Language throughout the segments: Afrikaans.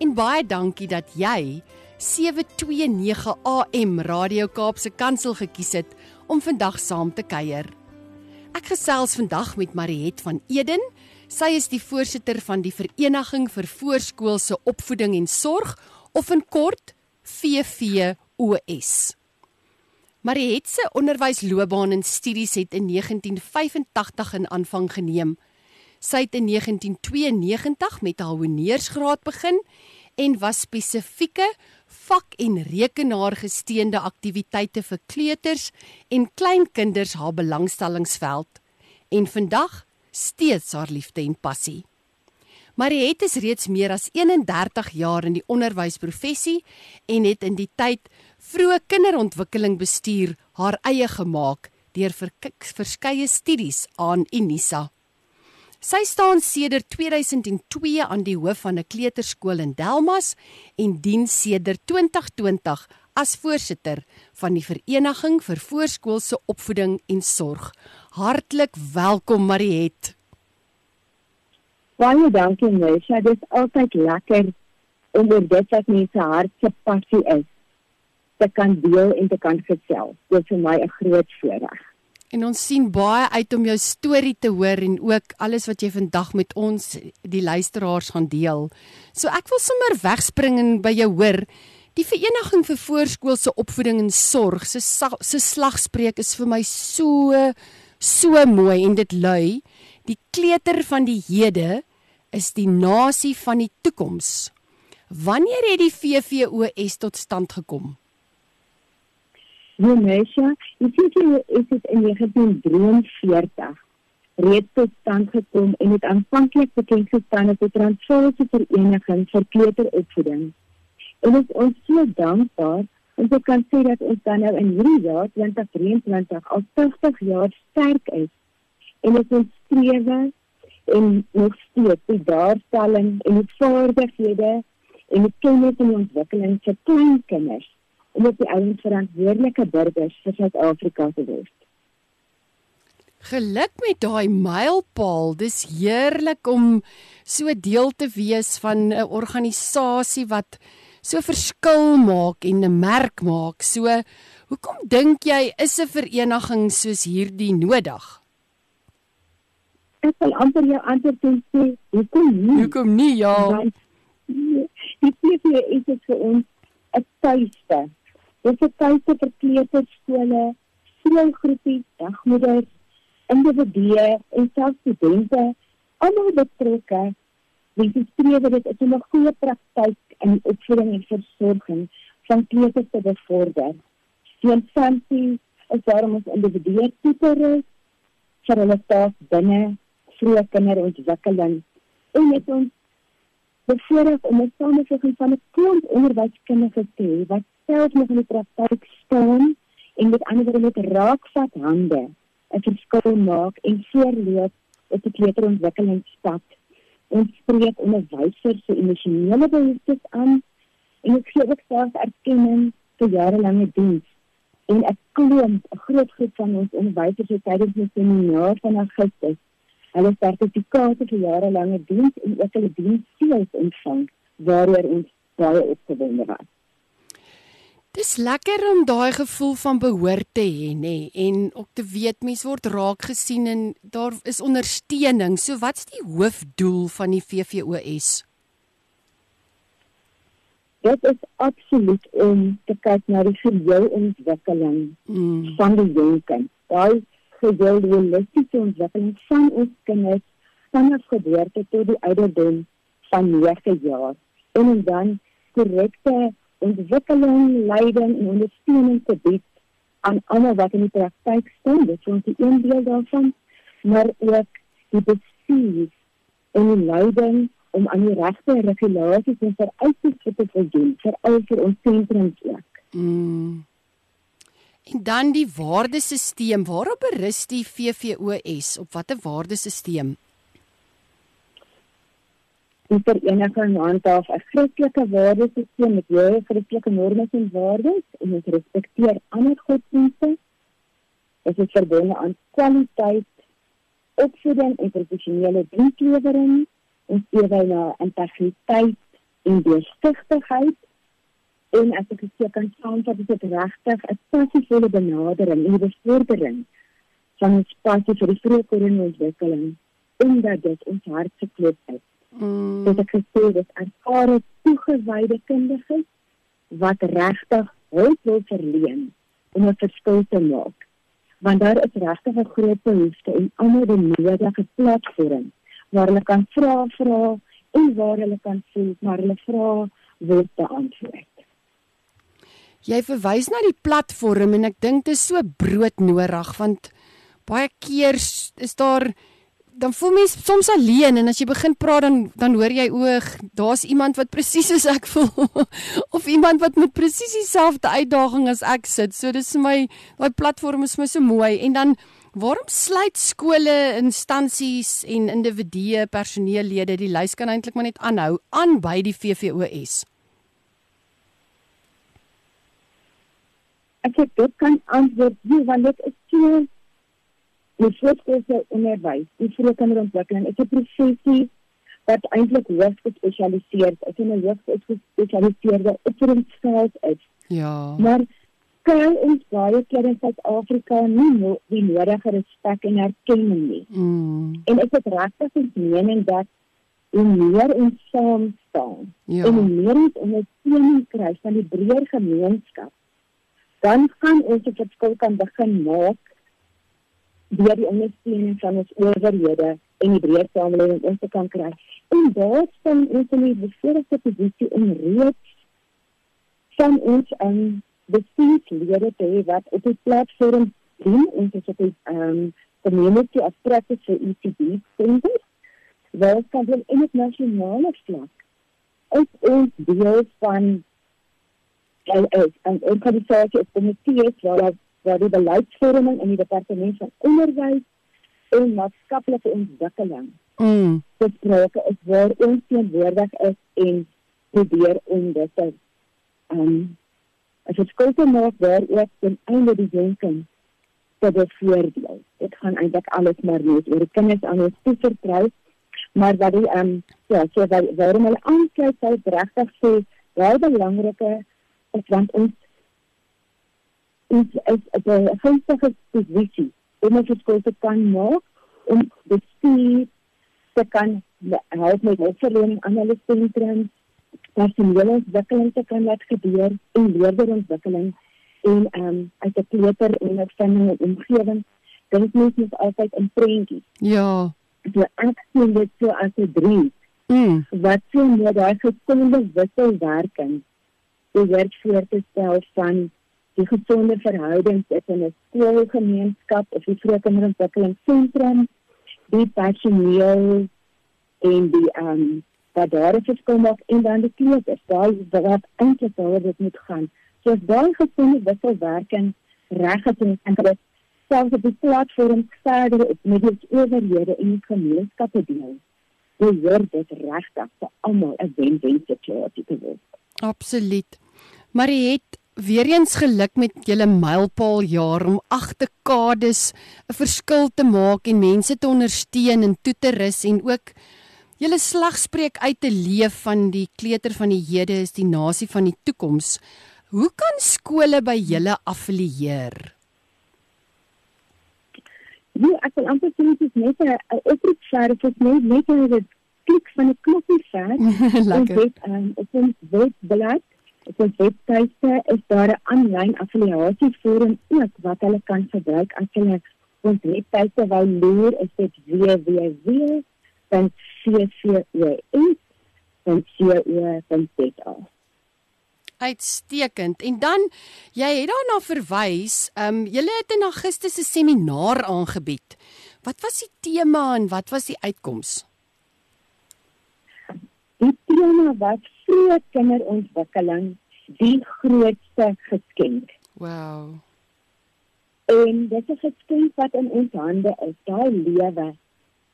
en baie dankie dat jy 729 AM Radio Kaapse Kansel gekies het om vandag saam te kuier. Ek gesels vandag met Mariet van Eden. Sy is die voorsitter van die Vereniging vir Voorskoolse Opvoeding en Sorg of in kort VVOS. Mariet se onderwysloopbaan en studies het in 1985 in aanvang geneem. Sy het in 1992 met haar honeursgraad begin en was spesifieke vak- en rekenaargesteunde aktiwiteite vir kleuters en kleinkinders haar belangstellingsveld en vandag steeds haar liefde en passie. Mariet is reeds meer as 31 jaar in die onderwysprofessie en het in die tyd vroeë kinderontwikkeling bestuur haar eie gemaak deur verskeie studies aan Unisa. Sy staan sedert 2002 aan die hoof van 'n kleuterskool in Delmas en dien sedert 2020 as voorsitter van die Vereniging vir Voorskoolse Opvoeding en Sorg. Hartlik welkom Mariet. Baie dankie Mesha, dit is altyd lekker om oor dit wat mense hart se passie is te kan deel en te kan gesels. Dit is vir my 'n groot voorreg. En ons sien baie uit om jou storie te hoor en ook alles wat jy vandag met ons die luisteraars gaan deel. So ek wil sommer wegspring en by jou hoor. Die Vereniging vir Voorskoolse Opvoeding en Sorg se se slagspreuk is vir my so so mooi en dit lui: Die kleuter van die hede is die nasie van die toekoms. Wanneer het die VVOS tot stand gekom? Die CCU is dit in 1943 reeds tot stand gekom en het aanvanklik bekend gestaan as die Transvaalse Vereniging vir Kleuteropvoeding. En ons is so dankbaar om te kan sê dat ons dan nou in hierdie jaar 2023 al 80 jaar sterk is en ons strewe en nog steeds die daarstelling en die vaardighede en die kennis en ontwikkeling vir klein kinders om op die ouens verantwoordelike burgers vir Suid-Afrika te word. Geluk met daai mylpaal. Dis heerlik om so deel te wees van 'n organisasie wat so verskil maak en 'n merk maak. So, hoekom dink jy is 'n vereniging soos hierdie nodig? Ek wil amper jou antwoord sê, hoekom nie? Hoekom nie? Ja. Die PV is vir ons 'n tuiste Dit is tuise vir kleuterskole, skoolgroepies, dagmoeders, individue en selfs studente almal betrokke. Wie streef dit is om 'n goeie praktyk in opvoeding en versorging van kleuters te bevorder. Die instansie is daarom ons individue tutor vir hulle taak binne vroeë kinderontwikkeling en met ons bevoorreg om 'n samevoeging van 'n klomp onderwyskundiges te hê wat self nog in die praktyk staan en met ander woorde met raakvat hande 'n verskil maak en voorloop op die kleuterontwikkelingsstap. Ons spreek onderwysers se emosionele behoeftes aan en ek gee ook self erkenning vir jarelange diens. En ek klomp 'n groot groep van ons onderwysers het tydens die seminar van Augustus hulle sertifikate vir jarelange diens en ook hulle diensseels ontvang waaroor ons baie opgewonde was. Dis lekker om daai gevoel van behoort te hê, nê, en ook te weet mens word raak gesien en daar is ondersteuning. So wat's die hoofdoel van die VVOS? Dit is absoluut om te kyk na die geheel ontwikkeling mm. van die jong kind. Daai geheel holistiese ontwikkeling van ons kinders vanaf geboorte tot die ouderdom van 9 jaar en dan korrekte ontwikkeling, leiding en ondersteuning te bied aan almal wat in die praktyk staan. Dit is die een deel daarvan, maar ook die bestuur en die leiding om aan die regte regulasies en vereistes te voldoen vir al vir ons sentrums ook. Mm. En dan die waardesisteem, waarop berus die VVOS? Op watter waardesisteem? Die vereniging handhaaf 'n Christelike waardesisteem met hoë Christelike norme en waardes en dit respekteer ander godsdienste. Dit is verbonde aan kwaliteit, opvoeding en professionele dienslewering ons ewe na integriteit en deursigtigheid en as ek gesê kan saamvat dit regtig 'n passievolle benadering en bevordering van ons passie vir die vroeë koronaontwikkeling omdat dit ons hart geklop het. Mm. Dit ek gesê dit ervare toegewyde kundiges wat regtig hulp wil verleen om 'n verskil te maak. Want daar is regtig 'n groot behoefte en almal die nodige platforms waar hulle kan vra vra en waar hulle kan voel maar hulle vra word beantwoord. Jy verwys na die platform en ek dink dit is so broodnodig want baie keer is daar dan voel mens soms alleen en as jy begin praat dan dan hoor jy oog daar's iemand wat presies soos ek voel of iemand wat met presies dieselfde uitdaging as ek sit. So dis vir my daai platform is vir my so mooi en dan Waarom sluit skole, instansies en individue, personeellede die lys kan eintlik maar net aanhou aan by die VVOS? Ek sê dit kan antwoord nie want dit is so die voorskoolse onderwys, die vroegkinderontwikkeling, is 'n professie wat eintlik hoogs gespesialiseer is en 'n hoogs gespesialiseerde opvoedingsveld is. Ja. Maar kry ons baie keer in Suid-Afrika nie no die nodige respek en erkenning nie. Mm. En ek het regtig die mening dat hoe meer ons saam staan ja. en hoe meer ons ondersteuning kry van die breër gemeenskap, dan gaan ons 'n verskil kan begin maak deur die ondersteuning van ons owerhede en die breër samelewing ons kan kry. En daar staan ons in 'n bevoordeelde posisie om reeds van ons aan um, bestuurslede te hê wat op die platform doen en dit is op die um, community practice for ECD centers. Wel kan dit in het nasionale vlak ook ons deel van en en organisasie of komitees waar waar die beleidsvorming in die departement van onderwys en maatskaplike ontwikkeling mm. besproke is waar ons teenwoordig is en probeer om dit te um, as dit skuld te maak waar ook ten einde die jonking te bevoordeel. Dit gaan eintlik alles maar net oor die kinders aan ons toe vertrou. Maar wat die um, ja, so wat waarom hulle aankyk sou regtig sê baie belangrike is want ons is is 'n gunstige posisie om ons skool te kan maak om bestuur te kan help met hulpverlening aan hulle sentrums personele ontwikkeling te kan laat gebeur en leerderontwikkeling en ehm um, uit 'n kleuter en 'n vinding omgewing dink mens is altyd in prentjies. Ja. So ek sien dit so as 'n drie. Mm. Wat so met daai gesonde wisselwerking behoort voor te stel van die gesonde verhoudings tussen 'n skoolgemeenskap of die vroegkinderontwikkelingsentrum, die personeel en die ehm um, dat daar 'n verskil maak en dan die kleuters, daai wat eintlik daaroor dit moet gaan. So as daai gesonde wisselwerking reg het en dit selfs op die platform verder op met die owerhede en die gemeenskappe deel. Dit word dit regtig vir almal 'n wen-wen situasie te word. Absoluut. Het weer eens geluk met julle mylpaal jaar om agter kades 'n verskil te maak en mense te ondersteun en toe te rus en ook Julle slagspreuk uit te leef van die kleuter van die hede is die nasie van die toekoms. Hoe kan skole by julle affilieer? Ja, ek wil amper sê dit is net 'n oproep vir dit is net net 'n klik van 'n knoppie ver. Lekker. Dit um, op ons webblad, op ons webtuiste is daar 'n aanlyn affiliasie forum ook wat hulle kan gebruik as hulle ons webtuiste wou loer, is dit www www.ccos.co.za. Uitstekend. En dan jy het daarna verwys, ehm um, jy het in Augustus 'n seminaar aangebied. Wat was die tema en wat was die uitkoms? Trauma was vroeë kinderontwikkeling die grootste geskenk. Wow. En dit is 'n geskenk wat in ons hande is, daai lewe.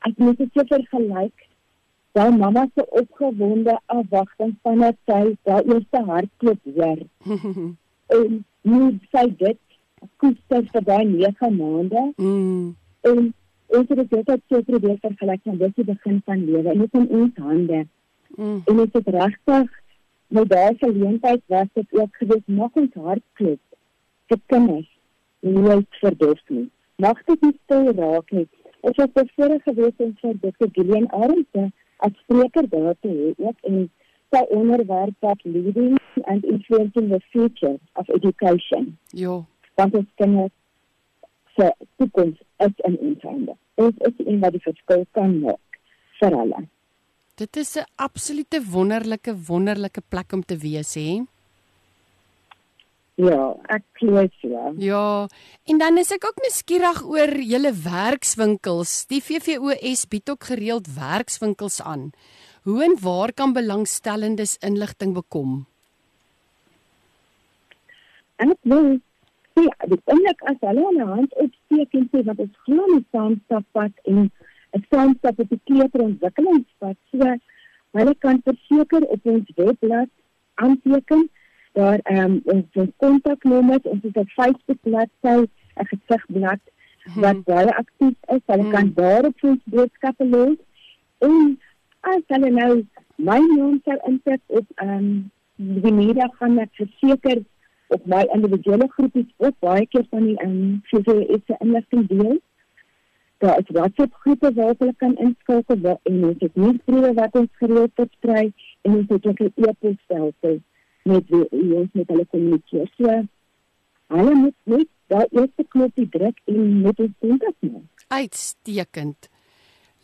Ek moet dit so vergelyk. Daai mamma se opgewonde afwagting vanaf sy daai eerste hartklop hoor. en hoe sy dit koester vir daai 9 maande. mm. En ons het dit altyd so probeer vergelyk met dis die begin van lewe en dit is in ons hande. Mm. En dit is regtig met daai geleentheid was dit ook gewees mag ons hartklop vir kinders nooit verdof nie. Mag dit nie stil raak nie. Ons het bevoorreg gewees om vir Dr. Gillian Arendse as spreker daar te hê ook en sy onderwerp wat leading and influencing the future of education. Ja. Want ons kinders se toekoms is in ons hande. Ons is een wat die verskil kan maak vir hulle. Dit is 'n absolute wonderlike wonderlike plek om te wees, hè? Ja, ek glo so. Ja, en dan is ek ook nuuskierig oor julle werkswinkels. Die VVOS bied ook gereeld werkswinkels aan. Hoe en waar kan belangstellendes inligting bekom? En ek wil sê, die oomblik as hulle aan 'n hand opsteek en sê wat ons glo in saamstappad en 'n saamstap op die kleuterontwikkelingspad, so hulle kan verseker op ons webblad aanteken daar ehm um, ons ons kontaknommer, ons het 'n Facebook bladsy, 'n gesigblad wat baie aktief is. Hulle Hmm. kan daar op ons boodskappe lees en as hulle nou my naam sou insit op ehm um, die media gaan ek verseker op my individuele groepies ook baie keer van die ehm um, VVS se inligting deel. Daar is WhatsApp groepe waar hulle kan inskakel en ons het nuusbriewe wat ons gereeld versprei en ons het ook 'n e-posstelsel met wie ons met hulle kommunikeer. So hulle moet net daai eerste knoppie druk en met ons kontak maak. Uitstekend.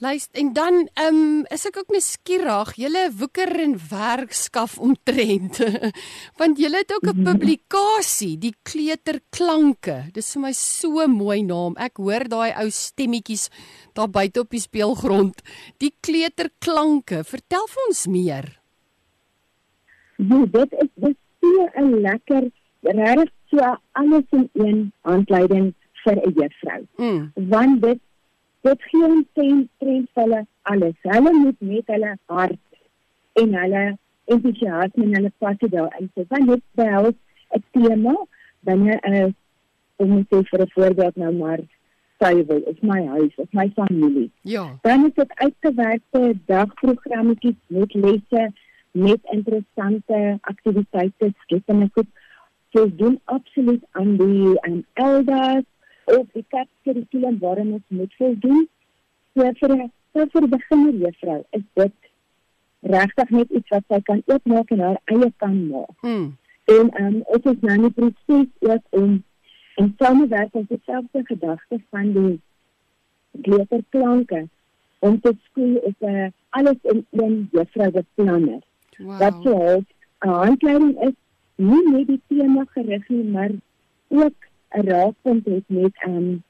Luister, en dan ehm um, is ek ook nuuskierig, julle woeker en werk skaf omtrent. Want julle het ook 'n publikasie, die Kleuterklanke. Dis vir my so mooi naam. Ek hoor daai ou stemmetjies daar buite op die speelgrond. Die Kleuterklanke. Vertel vir ons meer. Ja, dit is dis so 'n lekker regtig so alles in een handleiding vir 'n juffrou. Mm. Want dit dit gee ons teen trend hulle alles. Hulle moet met hulle hart en hulle entoesiasme en hulle passie daarin sit. Want dit behels 'n tema binne 'n om te sê vir 'n voorbeeld nou maar suiwel, is my huis, is my familie. Ja. Dan is dit uitgewerkte dagprogrammetjies met lesse met interessante aktiwiteite skepende goed. So doen absoluut aan die aan elders of die kurrikulum waarin ons moet voldoen. So vir 'n so vir 'n beginner juffrou is dit regtig net iets wat sy kan oopmaak en haar eie kan maak. Mm. En ehm um, ons is nou die proses ook om in samewerking met dieselfde gedagte van die kleuterklanke om te skool op 'n alles in een juffrou beplanner. Wow. Wat so half 'n handleiding is nie net die tema gerig nie, maar ook 'n raadpunt het met ehm um,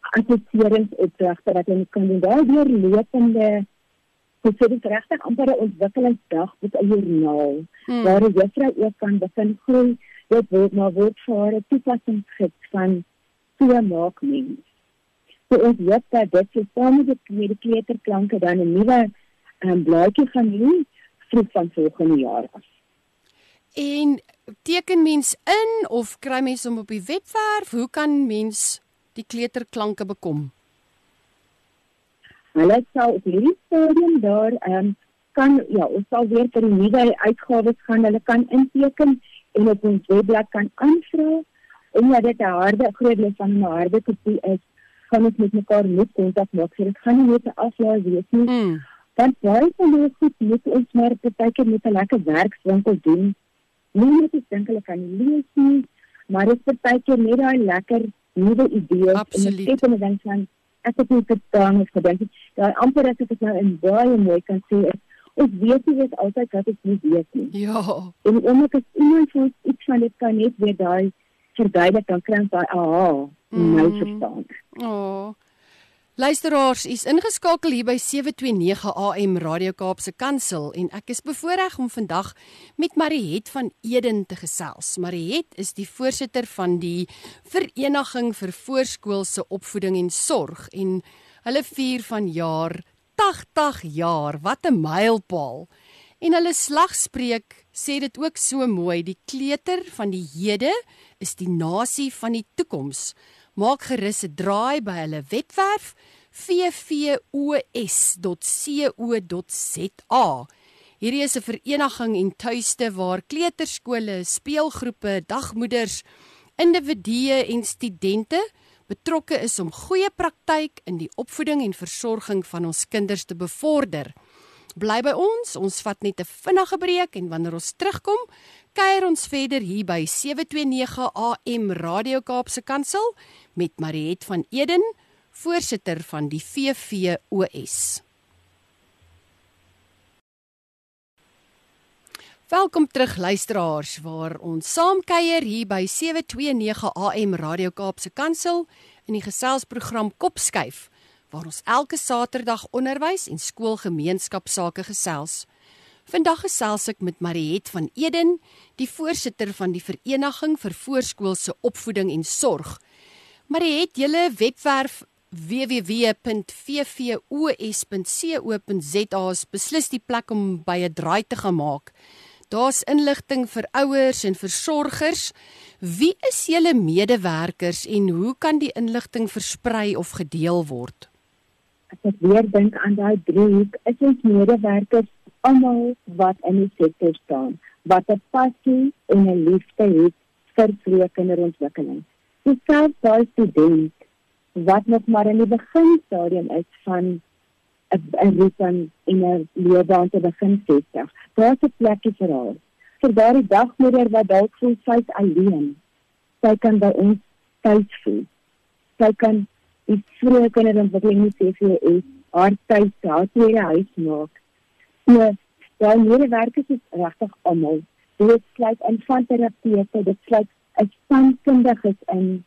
assesseringsopdragte wat jy kan doen. Daar deur lopende dit regtig amper 'n ontwikkelingsdag met 'n joernaal Mm. waar die juffrou ook kan begin groei. Dit word maar word vir 'n toepassingsgids van so maak mens. So ons hoop dat dit so saam met die met die kleuterklanke dan 'n nuwe um, blaadjie gaan hê vroeg van volgende jaar af. En teken mens in of kry mens hom op die webwerf? Hoe kan mens die kleuterklanke bekom? Hulle sal op hierdie stadium daar ehm um, kan ja, ons sal weer vir die nuwe uitgawes gaan. Hulle kan inteken en op ons webblad kan aanvra. Omdat dit 'n harde groot deel van 'n harde kopie is, gaan ons met mekaar moet kontak maak. So dit gaan nie net 'n aflaai wees nie. Mm. Want baie van die goed moet ons maar partykeer met 'n lekker werkswinkel doen. Ek dink hulle kan lees nie, maar dit is partykeer net daai lekker nuwe idees Absoluut. en ek het dan van ek het nie verstaan of gedink. Daai amper as ek dit nou in baie mooi kan sê is ons weet nie dit altyd wat ek nie weet nie. Ja. En oomblik as iemand ons iets van dit kan net weer daai verduidelik dan kry ons daai aha, mm. Mm. verstaan. Oh. Luisteraars, is ingeskakel hier by 729 AM Radio Kaapse Kansel en ek is bevoorreg om vandag met Mariet van Eden te gesels. Mariet is die voorsitter van die Vereniging vir Voorskoolse Opvoeding en Sorg en hulle vier van jaar 80 jaar. Wat 'n mylpaal. En hulle slagspreuk sê dit ook so mooi, die kleuter van die hede is die nasie van die toekoms maak gerus 'n draai by hulle webwerf vvos.co.za. Hierdie is 'n vereniging en tuiste waar kleuterskole, speelgroepe, dagmoeders, individue en studente betrokke is om goeie praktyk in die opvoeding en versorging van ons kinders te bevorder. Bly by ons, ons vat net 'n vinnige breek en wanneer ons terugkom, kuier ons verder hier by 729 AM Radio Kaapse Kansel met Mariet van Eden, voorsitter van die VVOS. Welkom terug luisteraars waar ons saam kuier hier by 729 AM Radio Kaapse Kansel in die geselsprogram Kopskuif waar ons elke Saterdag onderwys en skoolgemeenskapsake gesels. Vandag gesels ek met Mariet van Eden, die voorsitter van die Vereniging vir Voorskoolse Opvoeding en Sorg. Mariet, julle webwerf www.vvos.co.za is beslis die plek om by 'n draai te gemaak. Daar's inligting vir ouers en versorgers. Wie is julle medewerkers en hoe kan die inligting versprei of gedeel word? As ek weer dink aan daai driehoek, is ons medewerkers almal wat in die sektor staan, wat 'n passie en 'n liefde het vir. Dis selfs daai student wat nog maar in die beginstadium is van 'n roeping en 'n loopbaan te begin vestig. Daar's 'n plekkie vir haar. Vir daardie dagmoeder wat dalk voel sy's alleen. Sy kan by ons tuis voel. Sy kan die vroeë kinderontwikkeling nie sê vir haar haar tuis, haar tweede huis maak So, daai medewerkers is regtig almal. Dit sluit in van terapeute, dit sluit 'n spankundiges in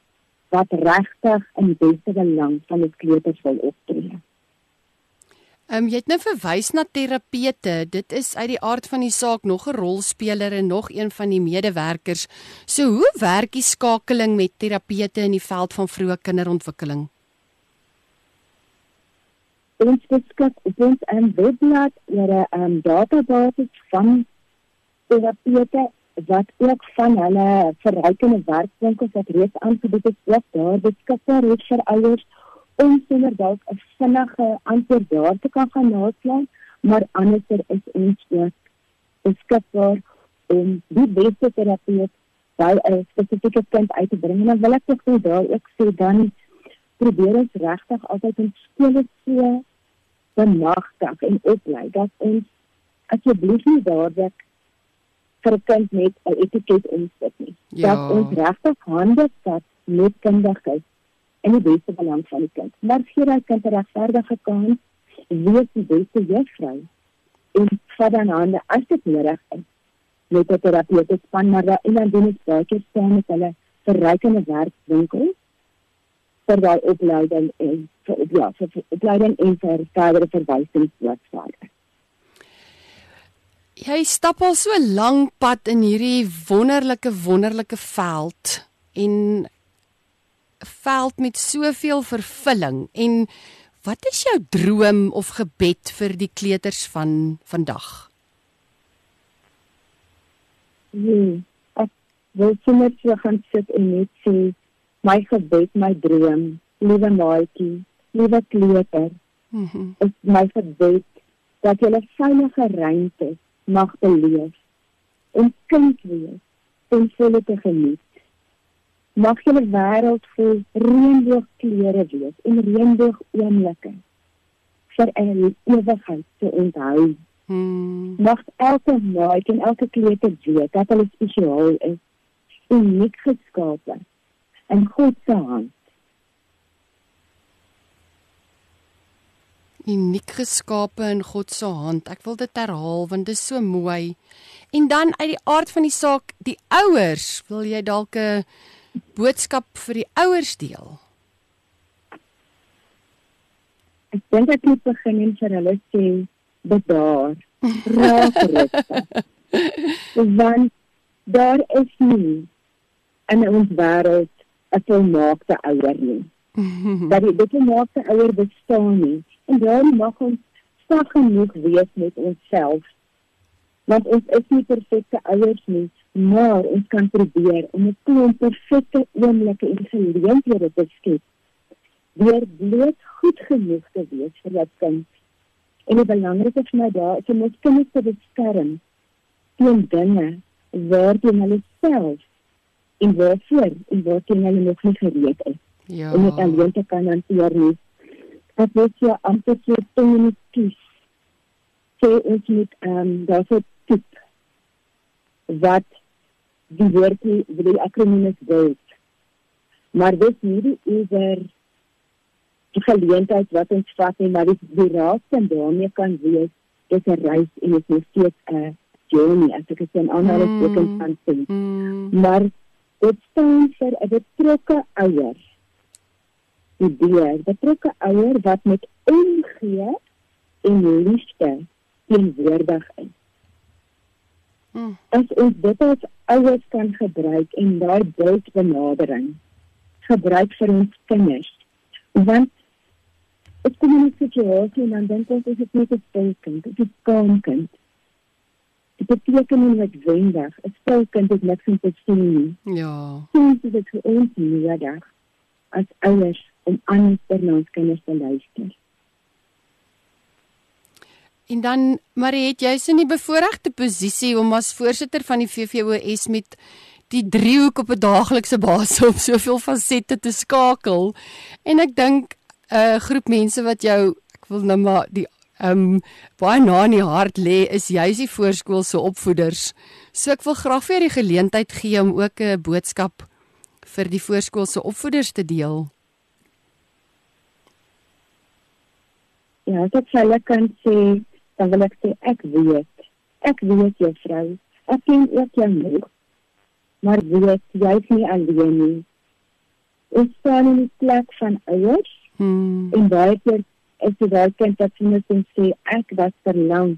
wat regtig in beste belang van die kleuters wil optree. Ehm um, jy het nou verwys na terapeute. Dit is uit die aard van die saak nog 'n rolspeler en nog een van die medewerkers. So hoe werk die skakeling met terapeute in die veld van vroeë kinderontwikkeling? Ons beskik op ons um, webblad oor 'n um, database van terapeute wat ook van hulle verrykende werkwinkels wat reeds aangebied is ook daar beskikbaar is vir ouers om sonder dalk 'n vinnige antwoord daar te kan gaan naslaan maar anderser is ons ook beskikbaar om die beste terapeut by 'n spesifieke kind uit te bring. En dan wil ek tog daar ook sê dan probeer ons regtig altyd in skole so benagtig en oplei dat ons asseblief nie dadelik vir 'n kind net 'n etiket insit nie. Ja. Dat ons regtig hande vat met kundigheid en die beste belang van die kind. Maar gee daai kind 'n regverdige kans, wees die beste juffrou en vat dan hande as dit nodig is met 'n terapeute span maar dan en dan doen dit baie keer saam met hulle verrykende werkswinkels vir daai opleiding en vir ja, vir opleiding en vir verdere verwysings wat verder. Jy stap al so lank pad in hierdie wonderlike wonderlike veld en veld met soveel vervulling en wat is jou droom of gebed vir die kleuters van vandag? Nee, ek wil sommer so gaan sit en net sê my gebed, my droom, liewe maatjie, liewe kleuter. Mhm. Mm is my gebed dat 'n veilige ruimte mag beleef en kind wees en volle te geniet. Mag 'n wêreld vol reënboogkleure wees en reënboog oomblikke vir 'n ewigheid te onthou. Hmm. Mag elke maatjie en elke kleuter weet dat hulle spesiaal is, uniek geskape in God se hand. Uniek geskape in God se hand. Ek wil dit herhaal want dit is so mooi. En dan uit die aard van die saak, die ouers, wil jy dalk 'n boodskap vir die ouers deel? ek dink ek moet begin en vir hulle sê bedaar. Raak rustig. Want daar is nie in ons wêreld 'n volmaakte ouer nie. Dat die volmaakte ouer bestaan nie. En daarom mag ons sterk genoeg wees met onsself. Want ons is nie perfekte ouers nie, maar ons kan probeer om 'n klomp perfekte oomblikke en geleenthede te skep. Deur bloot goed genoeg te wees vir jou kind. En die belangrikste vir my daar is om ons kinders te beskerm teen dinge waarteen hulle self en waarvoor en waarteen hulle nog nie gereed is. Ja. Om dit alleen te kan hanteer nie. Ek weet jy amper so tong kies. Sê ons moet ehm um, daarso tip wat die woord die die akroniem is wil. Maar dit nie die oor die geleentheid wat ons vat en maar die, die raad en daarmee kan wees is 'n reis en dit is steeds 'n journey as ek dit in aanhalingstekens Mm. kan sê. Mm. Maar dit staan vir 'n betrokke ouer. Die dier, betrokke ouer wat met omgee en liefde teenwoordig is. Mm. As ons dit as ouers kan gebruik en daai beeldbenadering gebruik vir ons kinders. Want ek kom in 'n situasie en dan dink ons is dit net 'n stilkind, dit is 'n kaamkind. Dit beteken nie noodwendig 'n stilkind het niks om te sien nie. Ja. Soms is dit vir ons nodig as ouers om anders na ons kinders te luister. En dan Marie, het jy in die bevoordeelde posisie om as voorsitter van die VVOS met die driehoek op 'n daaglikse basis op soveel fasette te skakel. En ek dink 'n uh, groep mense wat jou ek wil nou maar die um, baie na in die hart lê is juis die voorskoolse opvoeders. So ek wil graag vir jou die geleentheid gee om ook 'n boodskap vir die voorskoolse opvoeders te deel. Ja, as ek vir hulle kan sê, dan wil ek sê ek weet. Ek weet juffrou. Ek ken ook jou nog. Maar weet jy is nie alleen nie. Ons staan in die plek van ouers Hmm. en baie keer is kind wat vir my kan sê ek was verlang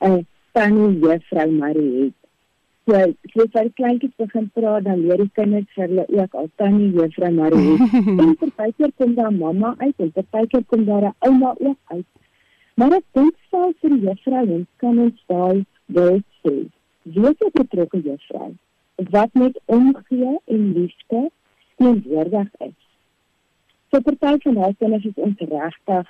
'n tannie juffrou Marie het. So, as jy vir kleintjies begin praat, dan leer die kinders vir hulle ook al tannie juffrou Marie het. en partykeer kom daar mamma uit en partykeer kom daar 'n ouma ook uit. Maar ek dink selfs vir die juffrouens kan ons daai wil sê. Wees 'n betrokke juffrou wat met omgee en liefde teenwoordig is. So party van daai kinders is ons regtig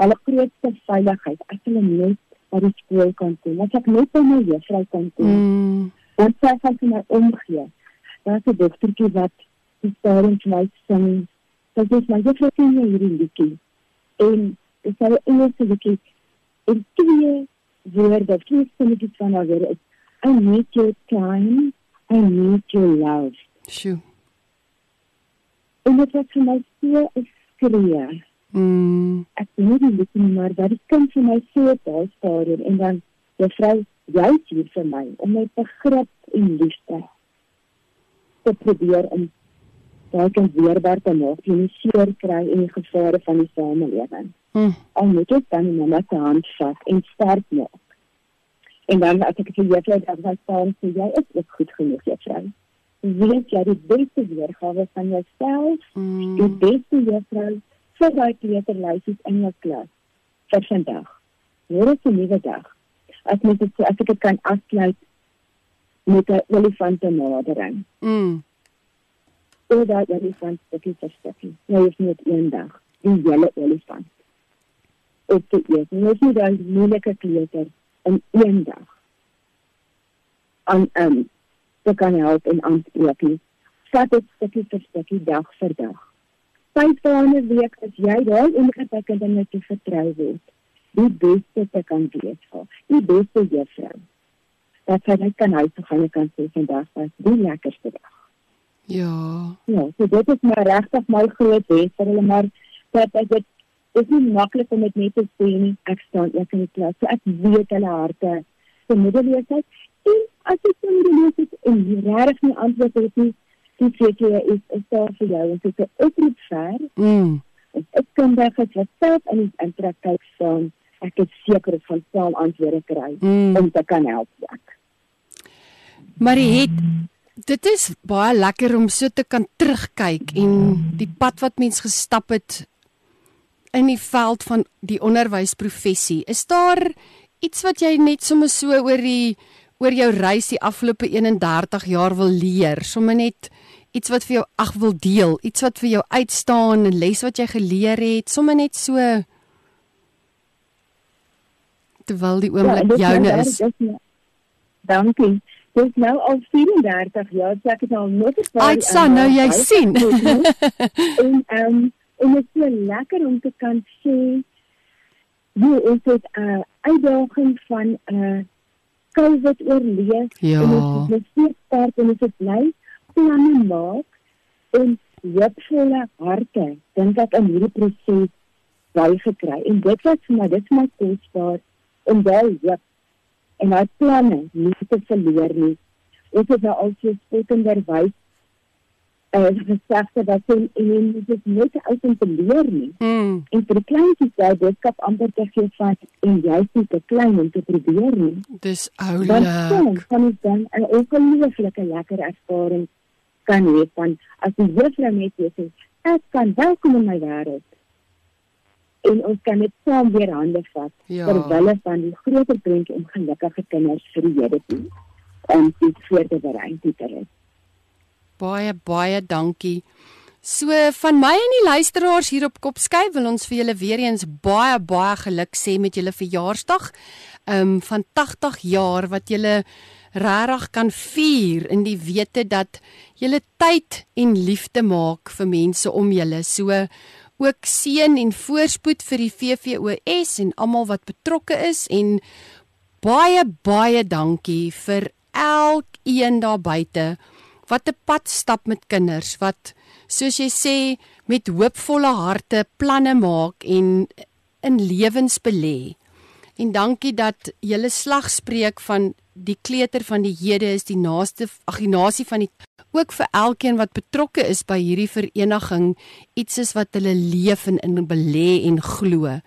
hulle grootste veiligheid as hulle net by die skool kan kom. As ek net by my juffrou kan kom, Hmm. dan sy gaan vir my omgee. Daar's 'n dogtertjie wat die vir my sing. Dit is my juffrou sing jy hierdie liedjie. En dit is 'n Engelse liedjie. En twee woorde, twee sinnetjies van haar woorde is I need your time, I need your love. Sjoe. En dit was vir my so 'n skree. Hmm. Ek weet nie dit nie, maar dat die kind vir my so op daai stadium en dan juffrou, jy's hier vir my om my begrip en liefde te probeer om daai kind weerbaar te maak teen die seer kry en die gevare van die samelewing. Hmm. Al moet ek dan my hand vat en sterk maak. En dan as ek vir juffrou dan sê staan sê jy is ook goed genoeg juffrou. Weet jy die beste weergawe van jouself die Hmm. beste juffrou vir daai kleuterlysies in jou klas vir vandag. Môre is 'n nuwe dag. As mens dit as ek dit kan afsluit met 'n olifantbenadering. Hmm. Oor daai olifant stukkie vir stukkie. Jy is net een dag die hele olifant. Op te eet. Jy is nie daai moeilike kleuter in een dag. aan um te kan help en aanspreek nie. Vat dit stukkie vir stukkie dag vir dag. Vyf dae in 'n week as jy daai ongetekende dinge te vertrou word. Die beste te kan wees vir die beste juffrou. Dat sy net kan huis toe gaan en kan sê vandag was die lekkerste dag. Ja. Ja, so dit is maar regtig my groot wens vir hulle maar dat ek dit is nie maklik om dit net te sê nie. Ek staan ook in die klas. So ek weet hulle harte se moedeloosheid en as so moedeloos is en jy regtig nie antwoord het nie, die seker is is daar vir jou en dit is 'n oproep ver Mm. Ons is kundiges wat self in die praktyk staan. Ek is seker van saam antwoorde kry mm. om te kan help ook. Marie het dit is baie lekker om so te kan terugkyk en die pad wat mens gestap het in die veld van die onderwysprofessie. Is daar iets wat jy net sommer so oor die oor jou reis die afgelope 31 jaar wil leer? Sommige net iets wat vir jou ag wil deel, iets wat vir jou uitstaan, 'n les wat jy geleer het, sommige net so terwyl die oomblik ja, joune is. Dankie. Dit is nou al 34 jaar, so ek het al nooit gesien. Ai, sa, nou jy sien. en ehm um, en dit is so lekker om te kan sê hoe is dit 'n uh, uitdaging van 'n uh, COVID oorleef ja. en dit is net sterk en dit is bly planne maak en hoopvolle harte dink ek in hierdie proses bygekry en dit wat vir my dit my kosbaar om daai hoop en daai planne nie te verloor nie. Ons het nou al so spotenderwys uh, gesegde dat sy en dit is net uit te leer nie. Mm. En vir die kleintjies daai boodskap amper te gee van en jy is te klein om te probeer nie. Dis oulik. Dan kan ons dan 'n ongelooflike lekker ervaring kan hê van as die juffrou net sê ek kan welkom in my wêreld en ons kan dit saam weer hande vat ja. ter wille van die groter prentjie om gelukkige kinders vir die Here te om dit voor te berei te red. Baie baie dankie. So van my en die luisteraars hier op Kopskyf wil ons vir julle weer eens baie baie geluk sê met julle verjaarsdag. Um van 80 jaar wat julle regtig kan vier in die wete dat julle tyd en liefde maak vir mense om julle. So ook seën en voorspoed vir die VVOS en almal wat betrokke is en baie baie dankie vir elkeen daar buite wat 'n pad stap met kinders wat soos jy sê met hoopvolle harte planne maak en in lewens belê. En dankie dat julle slag spreek van die kleuter van die hede is die naaste ag die nasie van die ook vir elkeen wat betrokke is by hierdie vereniging iets is wat hulle leef en in belê en glo.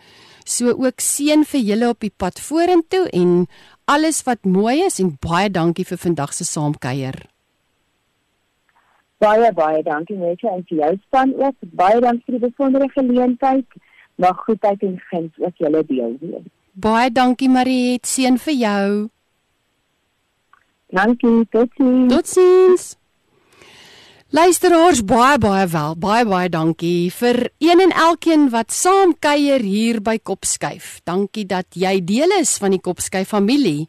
So ook seën vir julle op die pad vorentoe en alles wat mooi is en baie dankie vir vandag se saamkuier. Baie baie dankie net aan jou span ook. Baie dankie vir die besondere geleentheid. Mag goedheid en guns ook julle deel wees. Baie dankie Mariet, seën vir jou. Dankie, totsiens. Totsiens. Luisteraars baie baie wel, baie baie dankie vir een en elkeen wat saam kuier hier by Kopskyf. Dankie dat jy deel is van die Kopskyf familie.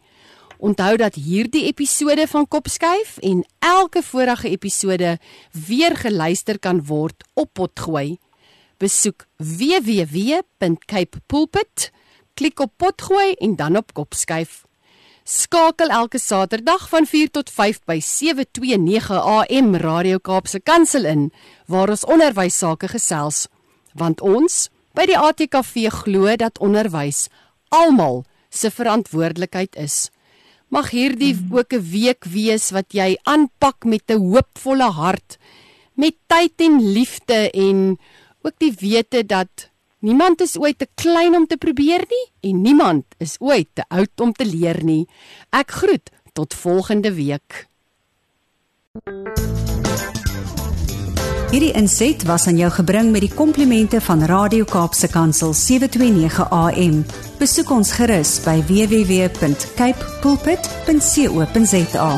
Onthou dat hierdie episode van Kopskyf en elke vorige episode weer geluister kan word op Potgooi. Besoek www.capepulpit, klik op Potgooi en dan op Kopskyf. Skakel elke Saterdag van 4 tot 5 by 729 AM Radio Kaapse Kansel in waar ons onderwys sake gesels. Want ons by die ATKV glo dat onderwys almal se verantwoordelikheid is. Mag hierdie ook 'n week wees wat jy aanpak met 'n hoopvolle hart, met tyd en liefde en ook die wete dat Niemand is ooit te klein om te probeer nie en niemand is ooit te oud om te leer nie. Ek groet tot volgende week. Hierdie inset was aan jou gebring met die komplimente van Radio Kaapse Kansel 729 AM. Besoek ons gerus by www.cape pulpit.co.za.